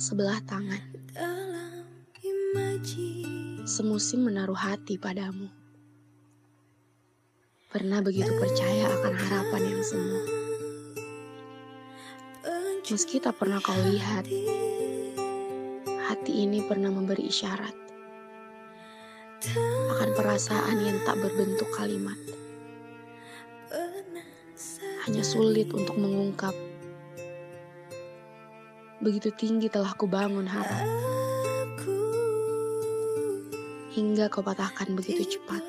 sebelah tangan. Semusim menaruh hati padamu. Pernah begitu percaya akan harapan yang semu. Meski tak pernah kau lihat, hati ini pernah memberi isyarat akan perasaan yang tak berbentuk kalimat. Hanya sulit untuk mengungkap. Begitu tinggi telah kubangun harap. Hingga kau patahkan begitu cepat.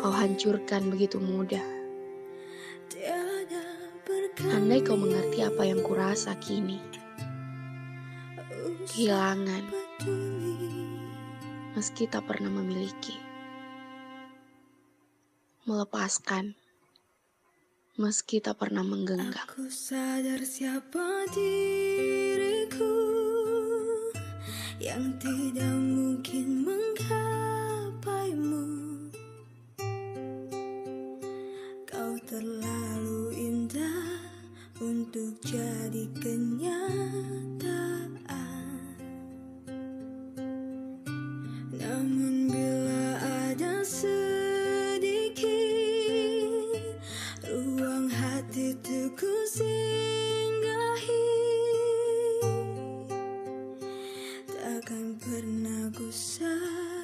Kau hancurkan begitu mudah. Andai kau mengerti apa yang kurasa kini. Kehilangan. Meski tak pernah memiliki. Melepaskan. Meski tak pernah menggenggam. Aku sadar siapa diriku yang tidak mungkin menggapaimu. Kau terlalu indah untuk jadi kenyataan. takkan pernah gusar